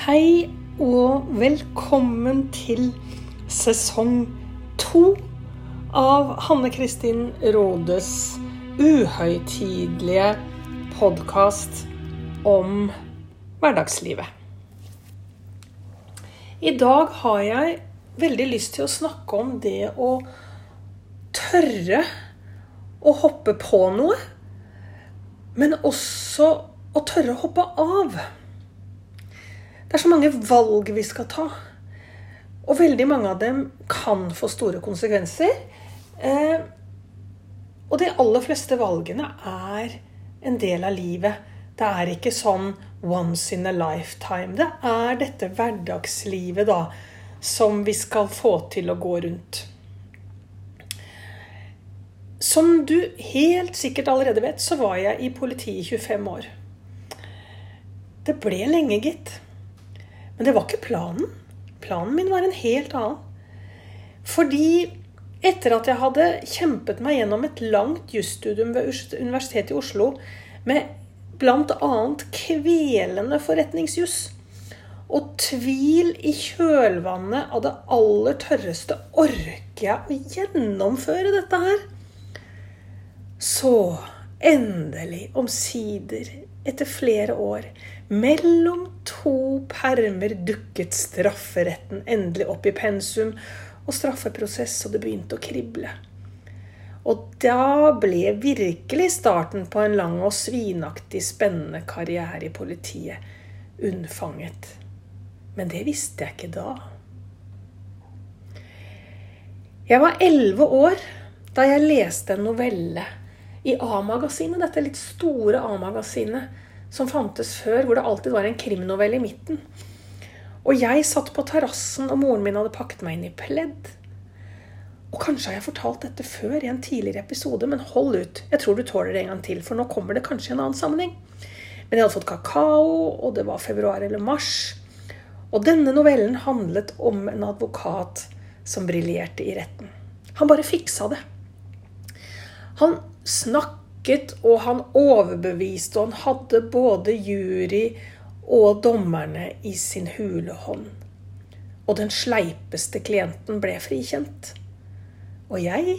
Hei og velkommen til sesong to av Hanne Kristin Rådes uhøytidelige podkast om hverdagslivet. I dag har jeg veldig lyst til å snakke om det å tørre å hoppe på noe, men også å tørre å hoppe av. Det er så mange valg vi skal ta. Og veldig mange av dem kan få store konsekvenser. Eh, og de aller fleste valgene er en del av livet. Det er ikke sånn once in a lifetime. Det er dette hverdagslivet da, som vi skal få til å gå rundt. Som du helt sikkert allerede vet, så var jeg i politiet i 25 år. Det ble lenge, gitt. Men det var ikke planen. Planen min var en helt annen. Fordi etter at jeg hadde kjempet meg gjennom et langt jusstudium ved Universitetet i Oslo med bl.a. kvelende forretningsjuss og tvil i kjølvannet av det aller tørreste Orker jeg å gjennomføre dette her? Så endelig, omsider, etter flere år, mellom to permer dukket strafferetten endelig opp i pensum og straffeprosess, og det begynte å krible. Og da ble virkelig starten på en lang og svinaktig spennende karriere i politiet unnfanget. Men det visste jeg ikke da. Jeg var elleve år da jeg leste en novelle i A-magasinet, dette litt store A-magasinet som fantes før, hvor det alltid var en krimnovelle i midten. Og jeg satt på terrassen, og moren min hadde pakket meg inn i pledd. Og kanskje har jeg fortalt dette før i en tidligere episode, men hold ut. Jeg tror du tåler det en gang til, for nå kommer det kanskje i en annen sammenheng. Men jeg hadde fått kakao, og det var februar eller mars. Og denne novellen handlet om en advokat som briljerte i retten. Han bare fiksa det. Han snakket og han overbeviste, og han hadde både jury og dommerne i sin hule hånd. Og den sleipeste klienten ble frikjent. Og jeg,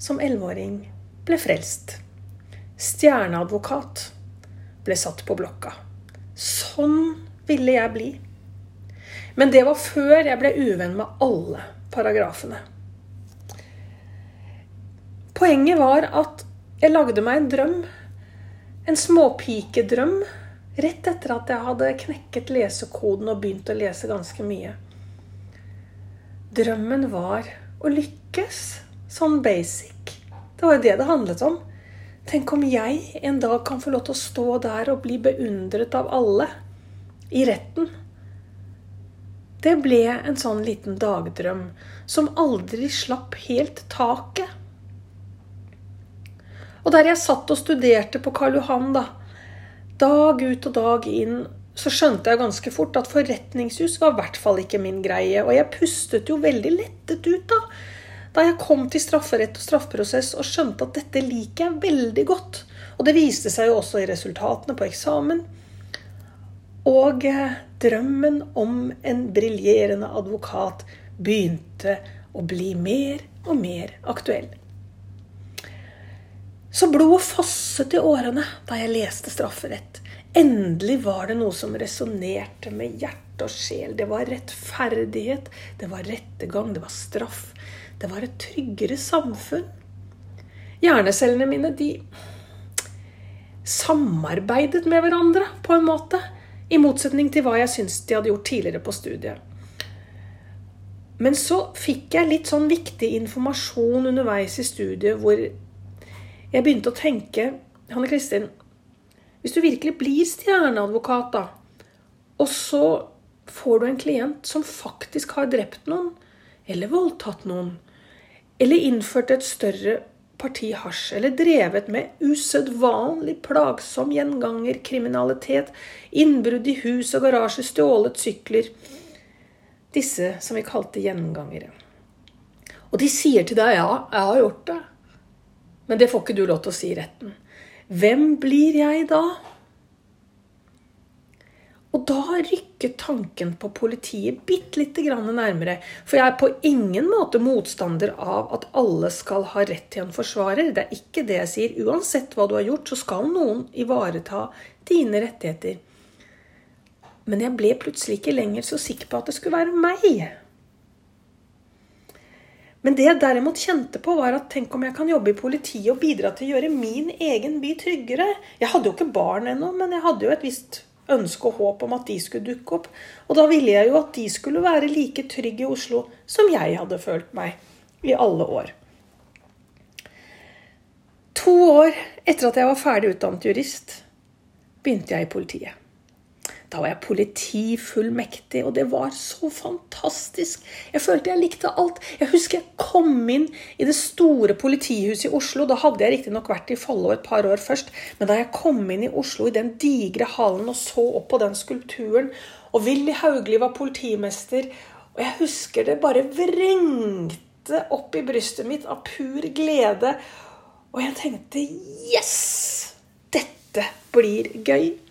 som elleveåring, ble frelst. Stjerneadvokat ble satt på blokka. Sånn ville jeg bli. Men det var før jeg ble uvenn med alle paragrafene. Poenget var at jeg lagde meg en drøm. En småpikedrøm. Rett etter at jeg hadde knekket lesekoden og begynt å lese ganske mye. Drømmen var å lykkes. Sånn basic. Det var jo det det handlet om. Tenk om jeg en dag kan få lov til å stå der og bli beundret av alle. I retten. Det ble en sånn liten dagdrøm som aldri slapp helt taket. Og der jeg satt og studerte på Karl Johan, da, dag ut og dag inn, så skjønte jeg ganske fort at forretningshus var i hvert fall ikke min greie. Og jeg pustet jo veldig lettet ut da, da jeg kom til strafferett og straffeprosess og skjønte at dette liker jeg veldig godt. Og det viste seg jo også i resultatene på eksamen. Og eh, drømmen om en briljerende advokat begynte å bli mer og mer aktuell. Så blodet fosset i årene da jeg leste strafferett. Endelig var det noe som resonnerte med hjerte og sjel. Det var rettferdighet, det var rettergang, det var straff. Det var et tryggere samfunn. Hjernecellene mine, de samarbeidet med hverandre på en måte. I motsetning til hva jeg syns de hadde gjort tidligere på studiet. Men så fikk jeg litt sånn viktig informasjon underveis i studiet hvor jeg begynte å tenke Hanne Kristin, hvis du virkelig blir stjerneadvokat, da, og så får du en klient som faktisk har drept noen, eller voldtatt noen, eller innført et større parti hasj, eller drevet med usedvanlig plagsom gjenganger, kriminalitet, innbrudd i hus og garasje, stjålet sykler Disse som vi kalte gjengangere. Og de sier til deg ja, jeg har gjort det. Men det får ikke du lov til å si i retten. Hvem blir jeg da? Og da rykket tanken på politiet bitte lite grann nærmere. For jeg er på ingen måte motstander av at alle skal ha rett til en forsvarer. Det er ikke det jeg sier. Uansett hva du har gjort, så skal noen ivareta dine rettigheter. Men jeg ble plutselig ikke lenger så sikker på at det skulle være meg. Men det jeg derimot kjente på, var at tenk om jeg kan jobbe i politiet og bidra til å gjøre min egen by tryggere. Jeg hadde jo ikke barn ennå, men jeg hadde jo et visst ønske og håp om at de skulle dukke opp. Og da ville jeg jo at de skulle være like trygge i Oslo som jeg hadde følt meg i alle år. To år etter at jeg var ferdig utdannet jurist, begynte jeg i politiet. Da var jeg politifullmektig, og det var så fantastisk. Jeg følte jeg likte alt. Jeg husker jeg kom inn i det store politihuset i Oslo. Da hadde jeg riktignok vært i Follo et par år først. Men da jeg kom inn i Oslo, i den digre hallen, og så opp på den skulpturen Og Willy Hauglie var politimester, og jeg husker det bare vrengte opp i brystet mitt av pur glede. Og jeg tenkte Yes! Dette blir gøy.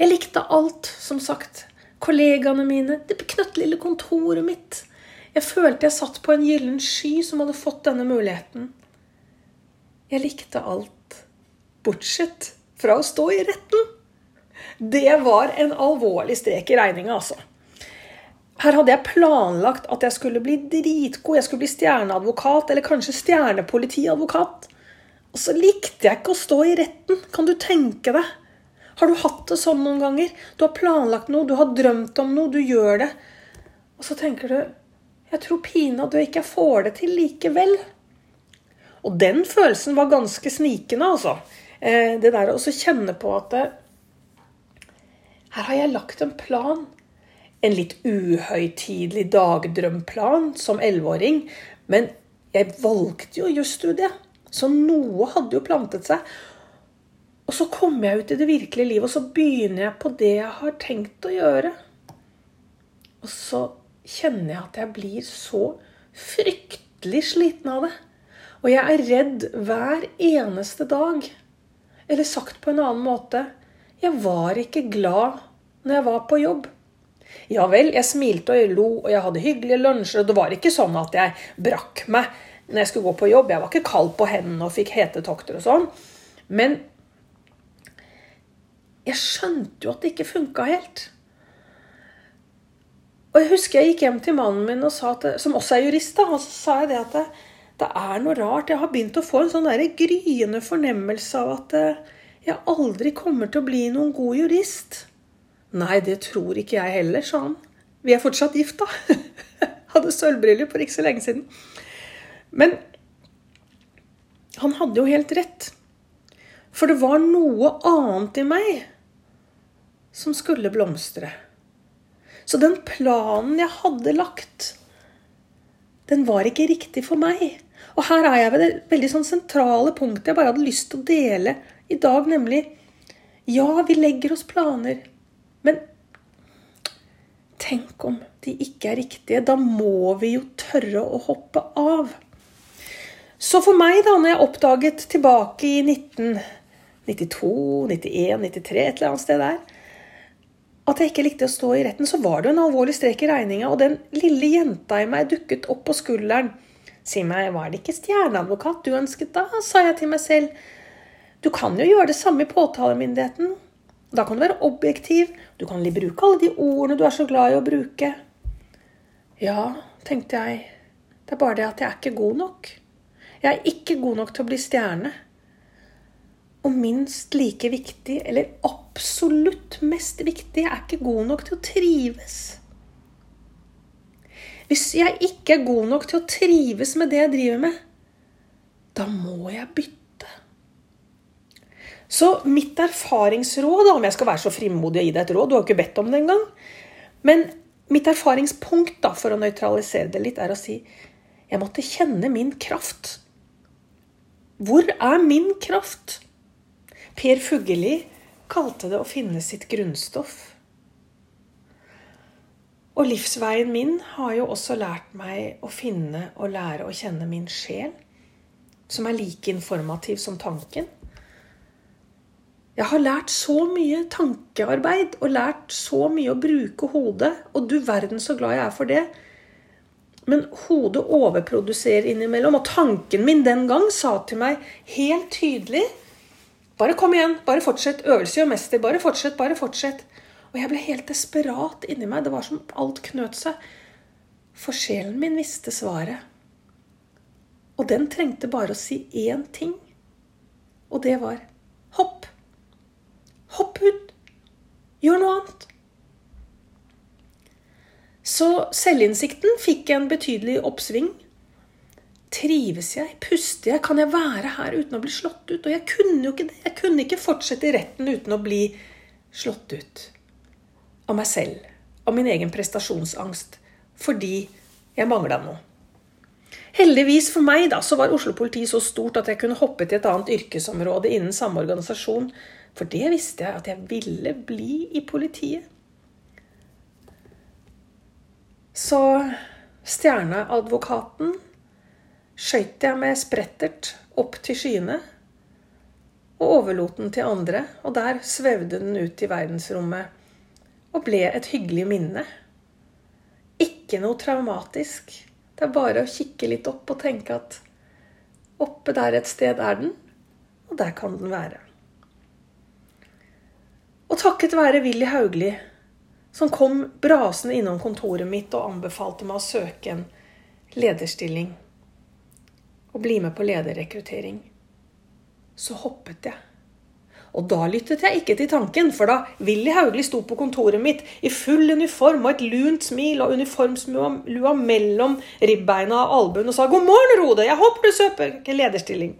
Jeg likte alt, som sagt. Kollegaene mine, det knøttlille kontoret mitt. Jeg følte jeg satt på en gyllen sky som hadde fått denne muligheten. Jeg likte alt, bortsett fra å stå i retten. Det var en alvorlig strek i regninga, altså. Her hadde jeg planlagt at jeg skulle bli dritgod. Jeg skulle bli stjerneadvokat, eller kanskje stjernepolitiadvokat. Og så likte jeg ikke å stå i retten. Kan du tenke deg? Har du hatt det sånn noen ganger? Du har planlagt noe, du har drømt om noe, du gjør det. Og så tenker du Jeg tror pinadø ikke jeg får det til likevel. Og den følelsen var ganske snikende, altså. Eh, det der å kjenne på at det, her har jeg lagt en plan. En litt uhøytidelig dagdrømplan som elleveåring. Men jeg valgte jo jusstudiet, så noe hadde jo plantet seg. Og så kommer jeg ut i det virkelige livet, og så begynner jeg på det jeg har tenkt å gjøre. Og så kjenner jeg at jeg blir så fryktelig sliten av det. Og jeg er redd hver eneste dag. Eller sagt på en annen måte jeg var ikke glad når jeg var på jobb. Ja vel, jeg smilte og jeg lo, og jeg hadde hyggelige lunsjer, og det var ikke sånn at jeg brakk meg når jeg skulle gå på jobb. Jeg var ikke kald på hendene og fikk hetetokter og sånn. Men jeg skjønte jo at det ikke funka helt. Og jeg husker jeg gikk hjem til mannen min, at, som også er jurist, da, og så sa jeg det at det, det er noe rart. Jeg har begynt å få en sånn der gryende fornemmelse av at eh, jeg aldri kommer til å bli noen god jurist. Nei, det tror ikke jeg heller, sa han. Vi er fortsatt gift, da. Hadde sølvbriller for ikke så lenge siden. Men han hadde jo helt rett. For det var noe annet i meg som skulle blomstre. Så den planen jeg hadde lagt, den var ikke riktig for meg. Og her er jeg ved det veldig sånn sentrale punktet jeg bare hadde lyst til å dele i dag, nemlig Ja, vi legger oss planer, men tenk om de ikke er riktige? Da må vi jo tørre å hoppe av. Så for meg, da når jeg oppdaget tilbake i 1992, 91, 93, et eller annet sted der, at jeg ikke likte å stå i retten, så var det jo en alvorlig strek i regninga, og den lille jenta i meg dukket opp på skulderen. Si meg, var det ikke stjerneadvokat du ønsket da? sa jeg til meg selv. Du kan jo gjøre det samme i påtalemyndigheten. Da kan du være objektiv, du kan bruke alle de ordene du er så glad i å bruke. Ja, tenkte jeg, det er bare det at jeg er ikke god nok. Jeg er ikke god nok til å bli stjerne. Og minst like viktig, eller absolutt mest viktig, jeg er ikke god nok til å trives. Hvis jeg ikke er god nok til å trives med det jeg driver med, da må jeg bytte. Så mitt erfaringsråd, om jeg skal være så frimodig å gi deg et råd Du har jo ikke bedt om det engang. Men mitt erfaringspunkt da, for å nøytralisere det litt, er å si jeg måtte kjenne min kraft. Hvor er min kraft? Per Fugelli kalte det å finne sitt grunnstoff. Og livsveien min har jo også lært meg å finne og lære å kjenne min sjel, som er like informativ som tanken. Jeg har lært så mye tankearbeid og lært så mye å bruke hodet. Og du verden så glad jeg er for det. Men hodet overproduserer innimellom. Og tanken min den gang sa til meg helt tydelig Bare kom igjen. Bare fortsett. Øvelse gjør mester. Bare fortsett. Bare fortsett. Og jeg ble helt desperat inni meg. Det var som alt knøt seg. For sjelen min visste svaret. Og den trengte bare å si én ting. Og det var hopp. Hopp ut. Gjør noe annet. Så selvinnsikten fikk en betydelig oppsving. Trives jeg? Puster jeg? Kan jeg være her uten å bli slått ut? Og jeg kunne jo ikke det. Jeg kunne ikke fortsette i retten uten å bli slått ut. Av meg selv. Av min egen prestasjonsangst. Fordi jeg mangla noe. Heldigvis for meg da, så var Oslo politi så stort at jeg kunne hoppe til et annet yrkesområde innen samme organisasjon. For det visste jeg at jeg ville bli i politiet. Så stjerneadvokaten skøyt jeg med sprettert opp til skyene og overlot den til andre. Og der svevde den ut i verdensrommet og ble et hyggelig minne. Ikke noe traumatisk. Det er bare å kikke litt opp og tenke at oppe der et sted er den, og der kan den være. Og takket være Willy Haugli som kom brasende innom kontoret mitt og anbefalte meg å søke en lederstilling og bli med på lederrekruttering. Så hoppet jeg. Og da lyttet jeg ikke til tanken, for da Willy Haugli sto på kontoret mitt i full uniform og et lunt smil og uniformslua mellom ribbeina og albuen og sa 'God morgen, Rode, jeg håper du søker lederstilling'.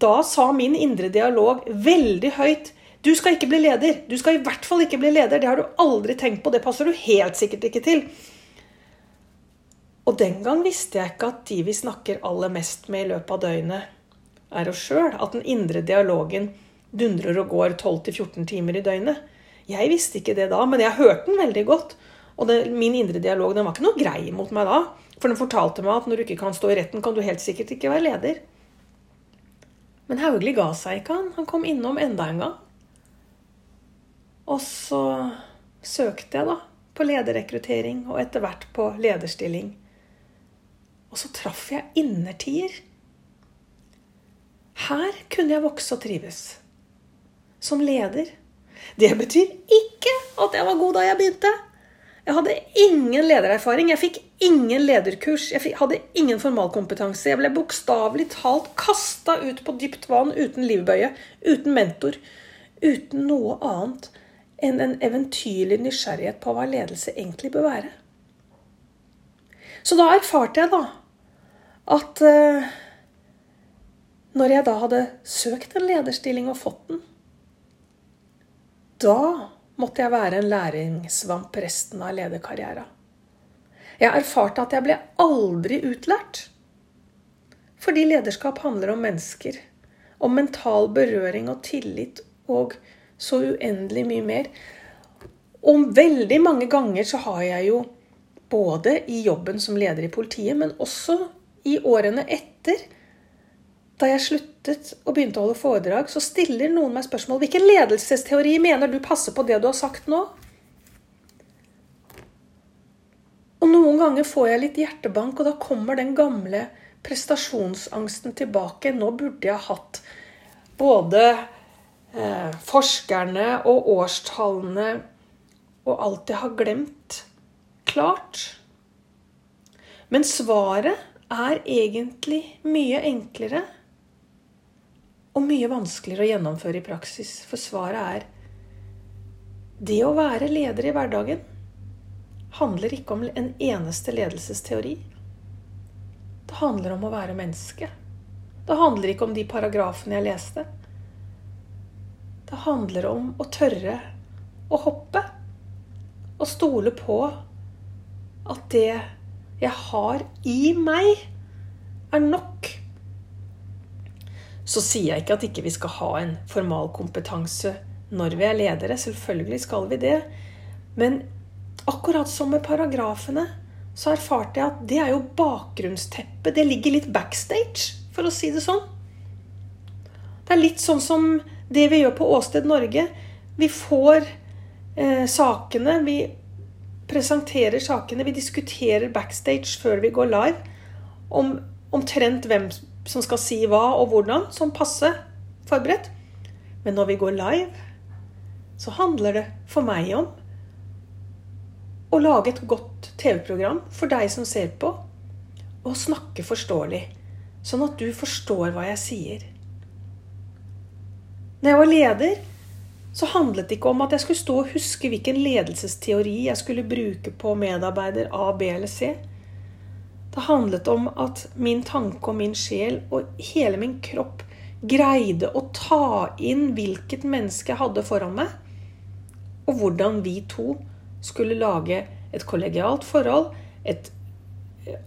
Da sa min indre dialog veldig høyt du skal ikke bli leder. Du skal i hvert fall ikke bli leder. Det har du aldri tenkt på. Det passer du helt sikkert ikke til. Og den gang visste jeg ikke at de vi snakker aller mest med i løpet av døgnet, er oss sjøl. At den indre dialogen dundrer og går 12-14 timer i døgnet. Jeg visste ikke det da, men jeg hørte den veldig godt. Og det, min indre dialog den var ikke noe grei mot meg da. For den fortalte meg at når du ikke kan stå i retten, kan du helt sikkert ikke være leder. Men Hauglie ga seg ikke, han. Han kom innom enda en gang. Og så søkte jeg da på lederrekruttering og etter hvert på lederstilling. Og så traff jeg innertier. Her kunne jeg vokse og trives. Som leder. Det betyr ikke at jeg var god da jeg begynte. Jeg hadde ingen ledererfaring. Jeg fikk ingen lederkurs. Jeg hadde ingen formalkompetanse. Jeg ble bokstavelig talt kasta ut på dypt vann uten livbøye, uten mentor, uten noe annet enn en eventyrlig nysgjerrighet på hva ledelse egentlig bør være. Så da erfarte jeg da at eh, når jeg da hadde søkt en lederstilling og fått den, da måtte jeg være en læringssvamp resten av lederkarrieren. Jeg erfarte at jeg ble aldri utlært. Fordi lederskap handler om mennesker. Om mental berøring og tillit og så uendelig mye mer. Og veldig mange ganger så har jeg jo både i jobben som leder i politiet, men også i årene etter, da jeg sluttet og begynte å holde foredrag, så stiller noen meg spørsmål hvilken ledelsesteori mener du passer på det du har sagt nå? Og noen ganger får jeg litt hjertebank, og da kommer den gamle prestasjonsangsten tilbake. Nå burde jeg hatt både eh, forskerne og årstallene og alt jeg har glemt, klart. Men svaret er egentlig mye enklere og mye vanskeligere å gjennomføre i praksis. For svaret er det å være leder i hverdagen handler ikke om en eneste ledelsesteori. Det handler om å være menneske. Det handler ikke om de paragrafene jeg leste. Det handler om å tørre å hoppe. Og stole på at det jeg har i meg, er nok. Så sier jeg ikke at ikke vi skal ha en formalkompetanse når vi er ledere. Selvfølgelig skal vi det. Men akkurat som med paragrafene, så erfarte jeg at det er jo bakgrunnsteppet. Det ligger litt backstage, for å si det sånn. Det er litt sånn som Det vi gjør på Åsted Norge, vi får eh, sakene, vi presenterer sakene, vi diskuterer backstage før vi går live om omtrent hvem som skal si hva og hvordan, som passe forberedt. Men når vi går live, så handler det for meg om å lage et godt TV-program for deg som ser på, og snakke forståelig, sånn at du forstår hva jeg sier. Når jeg var leder, så handlet det ikke om at jeg skulle stå og huske hvilken ledelsesteori jeg skulle bruke på medarbeider A, B eller C. Det handlet om at min tanke og min sjel og hele min kropp greide å ta inn hvilket menneske jeg hadde foran meg, og hvordan vi to skulle lage et kollegialt forhold, et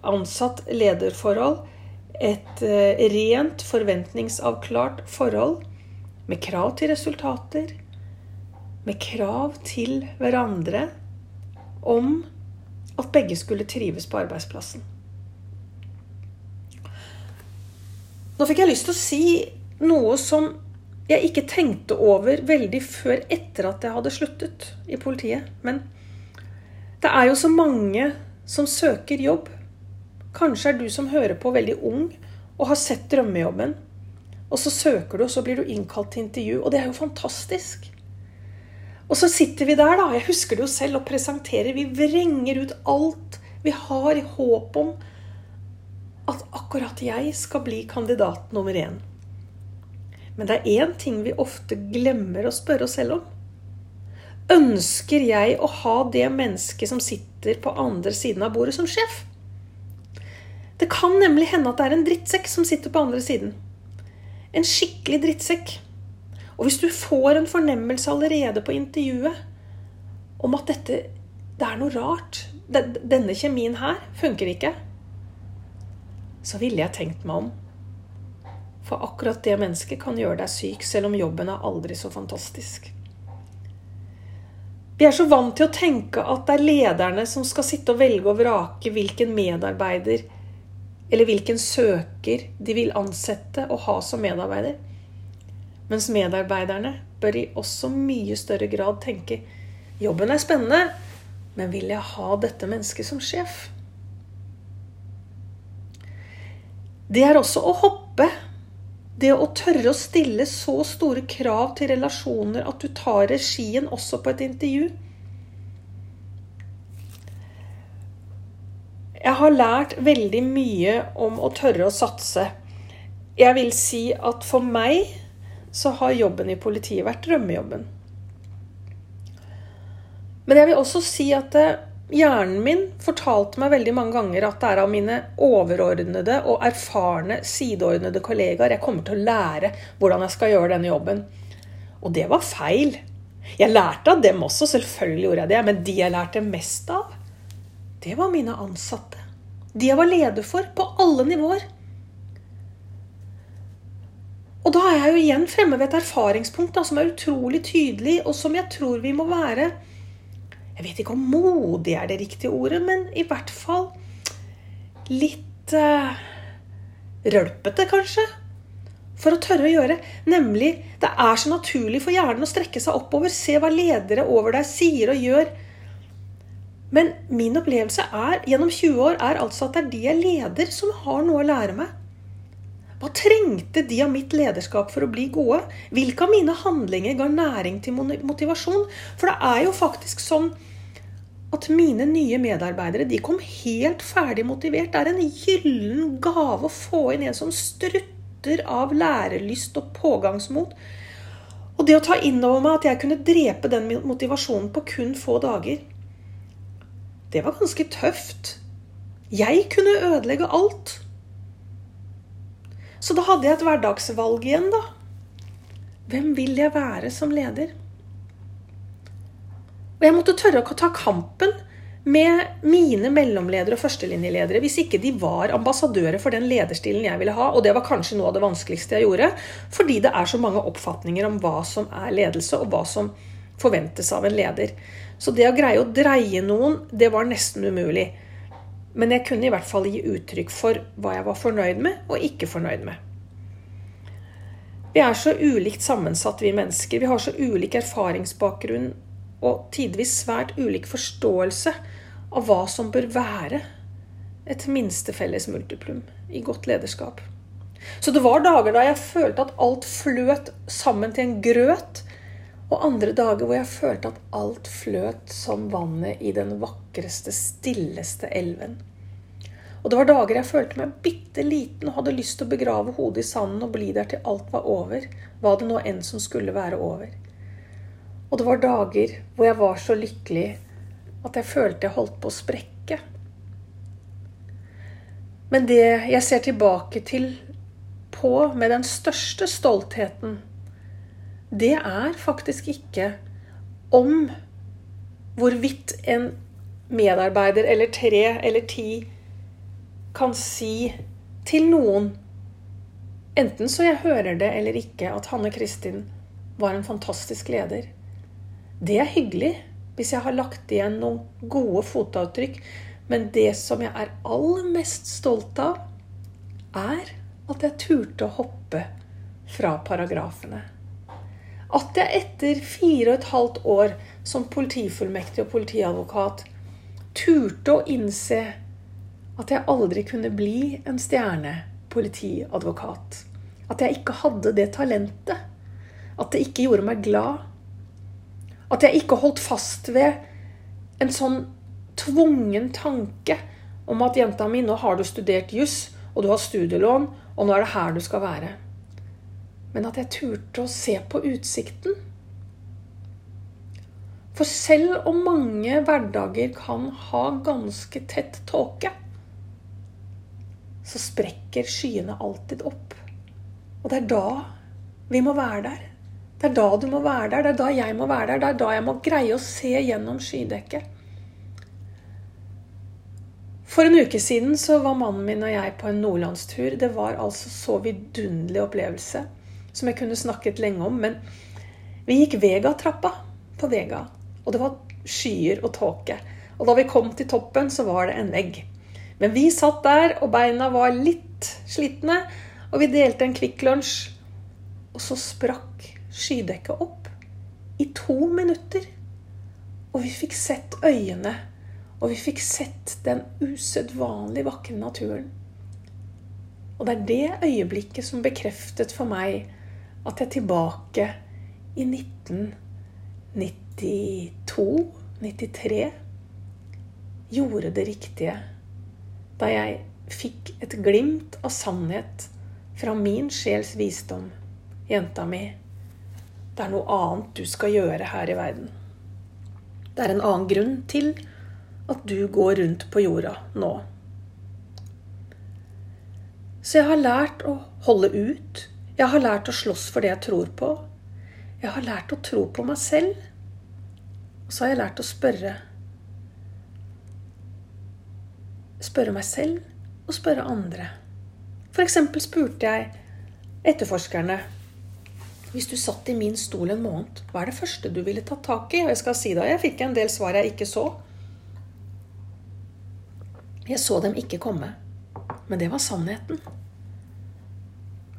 ansatt-lederforhold, et eh, rent forventningsavklart forhold med krav til resultater, med krav til hverandre om at begge skulle trives på arbeidsplassen. Nå fikk jeg lyst til å si noe som jeg ikke tenkte over veldig før etter at jeg hadde sluttet i politiet. Men det er jo så mange som søker jobb. Kanskje er du som hører på, veldig ung og har sett drømmejobben. Og så søker du, og så blir du innkalt til intervju. Og det er jo fantastisk. Og så sitter vi der, da. Jeg husker det jo selv, og presenterer. Vi vrenger ut alt vi har i håp om at akkurat jeg skal bli kandidat nummer én. Men det er én ting vi ofte glemmer å spørre oss selv om. Ønsker jeg å ha det mennesket som sitter på andre siden av bordet, som sjef? Det kan nemlig hende at det er en drittsekk som sitter på andre siden. En skikkelig drittsekk. Og hvis du får en fornemmelse allerede på intervjuet om at dette det er noe rart, denne kjemien her funker ikke, så ville jeg tenkt meg om. For akkurat det mennesket kan gjøre deg syk, selv om jobben er aldri så fantastisk. Vi er så vant til å tenke at det er lederne som skal sitte og velge og vrake hvilken medarbeider eller hvilken søker de vil ansette og ha som medarbeider. Mens medarbeiderne bør i også mye større grad tenke jobben er spennende, men vil jeg ha dette mennesket som sjef? Det er også å hoppe det å tørre å stille så store krav til relasjoner at du tar regien også på et intervju. Jeg har lært veldig mye om å tørre å satse. Jeg vil si at for meg så har jobben i politiet vært drømmejobben. Men jeg vil også si at det, Hjernen min fortalte meg veldig mange ganger at det er av mine overordnede og erfarne sideordnede kollegaer jeg kommer til å lære hvordan jeg skal gjøre denne jobben. Og det var feil. Jeg lærte av dem også, selvfølgelig gjorde jeg det. Men de jeg lærte mest av, det var mine ansatte. De jeg var leder for, på alle nivåer. Og da er jeg jo igjen fremme ved et erfaringspunkt da, som er utrolig tydelig, og som jeg tror vi må være jeg vet ikke om modig er det riktige ordet, men i hvert fall litt uh, rølpete, kanskje. For å tørre å gjøre. Nemlig, det er så naturlig for hjernen å strekke seg oppover, se hva ledere over deg sier og gjør. Men min opplevelse er, gjennom 20 år er altså at det er de jeg leder, som har noe å lære meg. Hva trengte de av mitt lederskap for å bli gode? Hvilke av mine handlinger ga næring til motivasjon? For det er jo faktisk sånn at mine nye medarbeidere de kom helt ferdig motivert. Det er en gyllen gave å få inn en som strutter av lærelyst og pågangsmot. Og det å ta inn over meg at jeg kunne drepe den motivasjonen på kun få dager, det var ganske tøft. Jeg kunne ødelegge alt. Så da hadde jeg et hverdagsvalg igjen, da. Hvem vil jeg være som leder? Og jeg måtte tørre å ta kampen med mine mellomledere og førstelinjeledere hvis ikke de var ambassadører for den lederstilen jeg ville ha. Og det var kanskje noe av det vanskeligste jeg gjorde, fordi det er så mange oppfatninger om hva som er ledelse, og hva som forventes av en leder. Så det å greie å dreie noen, det var nesten umulig. Men jeg kunne i hvert fall gi uttrykk for hva jeg var fornøyd med og ikke fornøyd med. Vi er så ulikt sammensatt, vi mennesker. Vi har så ulik erfaringsbakgrunn og tidvis svært ulik forståelse av hva som bør være et minste felles multiplum i godt lederskap. Så det var dager da jeg følte at alt fløt sammen til en grøt, og andre dager hvor jeg følte at alt fløt som vannet i den vakreste, stilleste elven. Og det var dager jeg følte meg bitte liten og hadde lyst til å begrave hodet i sanden og bli der til alt var over, hva det nå enn som skulle være over. Og det var dager hvor jeg var så lykkelig at jeg følte jeg holdt på å sprekke. Men det jeg ser tilbake til på med den største stoltheten, det er faktisk ikke om hvorvidt en medarbeider eller tre eller ti kan si til noen, enten så jeg hører det eller ikke, at Hanne Kristin var en fantastisk leder. Det er hyggelig hvis jeg har lagt igjen noen gode fotavtrykk, men det som jeg er aller mest stolt av, er at jeg turte å hoppe fra paragrafene. At jeg etter fire og et halvt år som politifullmektig og politiadvokat turte å innse at jeg aldri kunne bli en stjernepolitiadvokat. At jeg ikke hadde det talentet. At det ikke gjorde meg glad. At jeg ikke holdt fast ved en sånn tvungen tanke om at jenta mi, nå har du studert juss, og du har studielån, og nå er det her du skal være. Men at jeg turte å se på utsikten. For selv om mange hverdager kan ha ganske tett tåke, så sprekker skyene alltid opp. Og det er da vi må være der. Det er da du må være der, det er da jeg må være der. Det er da jeg må greie å se gjennom skydekket. For en uke siden så var mannen min og jeg på en nordlandstur. Det var altså så vidunderlig opplevelse som jeg kunne snakket lenge om. Men vi gikk Vega-trappa på Vega, og det var skyer og tåke. Og da vi kom til toppen, så var det en vegg. Men vi satt der, og beina var litt slitne, og vi delte en Kvikk Lunsj. Og så sprakk skydekket opp i to minutter. Og vi fikk sett øyene, og vi fikk sett den usedvanlig vakre naturen. Og det er det øyeblikket som bekreftet for meg at jeg tilbake i 1992-93 gjorde det riktige da jeg fikk et glimt av sannhet fra min sjels visdom. Jenta mi, det er noe annet du skal gjøre her i verden. Det er en annen grunn til at du går rundt på jorda nå. Så jeg har lært å holde ut. Jeg har lært å slåss for det jeg tror på. Jeg har lært å tro på meg selv. Og så har jeg lært å spørre spørre meg selv og spørre andre. F.eks. spurte jeg etterforskerne hvis du satt i min stol en måned, hva er det første du ville tatt tak i? Og jeg skal si da, jeg fikk en del svar jeg ikke så. Jeg så dem ikke komme. Men det var sannheten.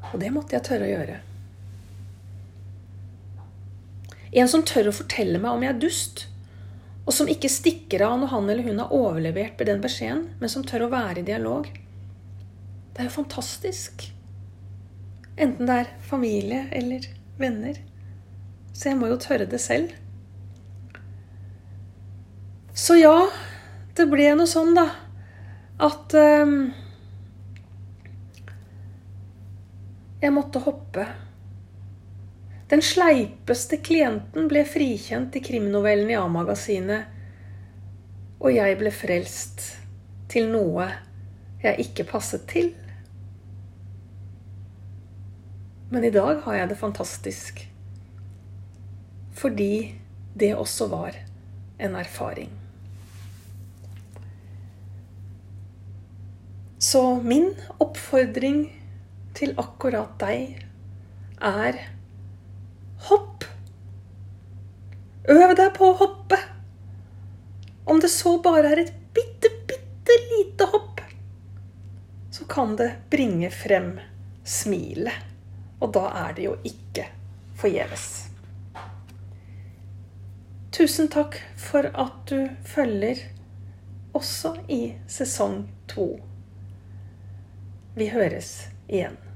Og det måtte jeg tørre å gjøre. En som tør å fortelle meg om jeg er dust, og som ikke stikker av når han eller hun har overlevert med den beskjeden, men som tør å være i dialog. Det er jo fantastisk. Enten det er familie eller venner. Så jeg må jo tørre det selv. Så ja, det ble noe sånn, da, at um, Jeg måtte hoppe den sleipeste klienten ble frikjent i krimnovellen i A-magasinet, og jeg ble frelst til noe jeg ikke passet til. Men i dag har jeg det fantastisk. Fordi det også var en erfaring. Så min oppfordring til akkurat deg er Hopp! Øv deg på å hoppe. Om det så bare er et bitte, bitte lite hopp, så kan det bringe frem smilet Og da er det jo ikke forgjeves. Tusen takk for at du følger også i sesong to. Vi høres igjen.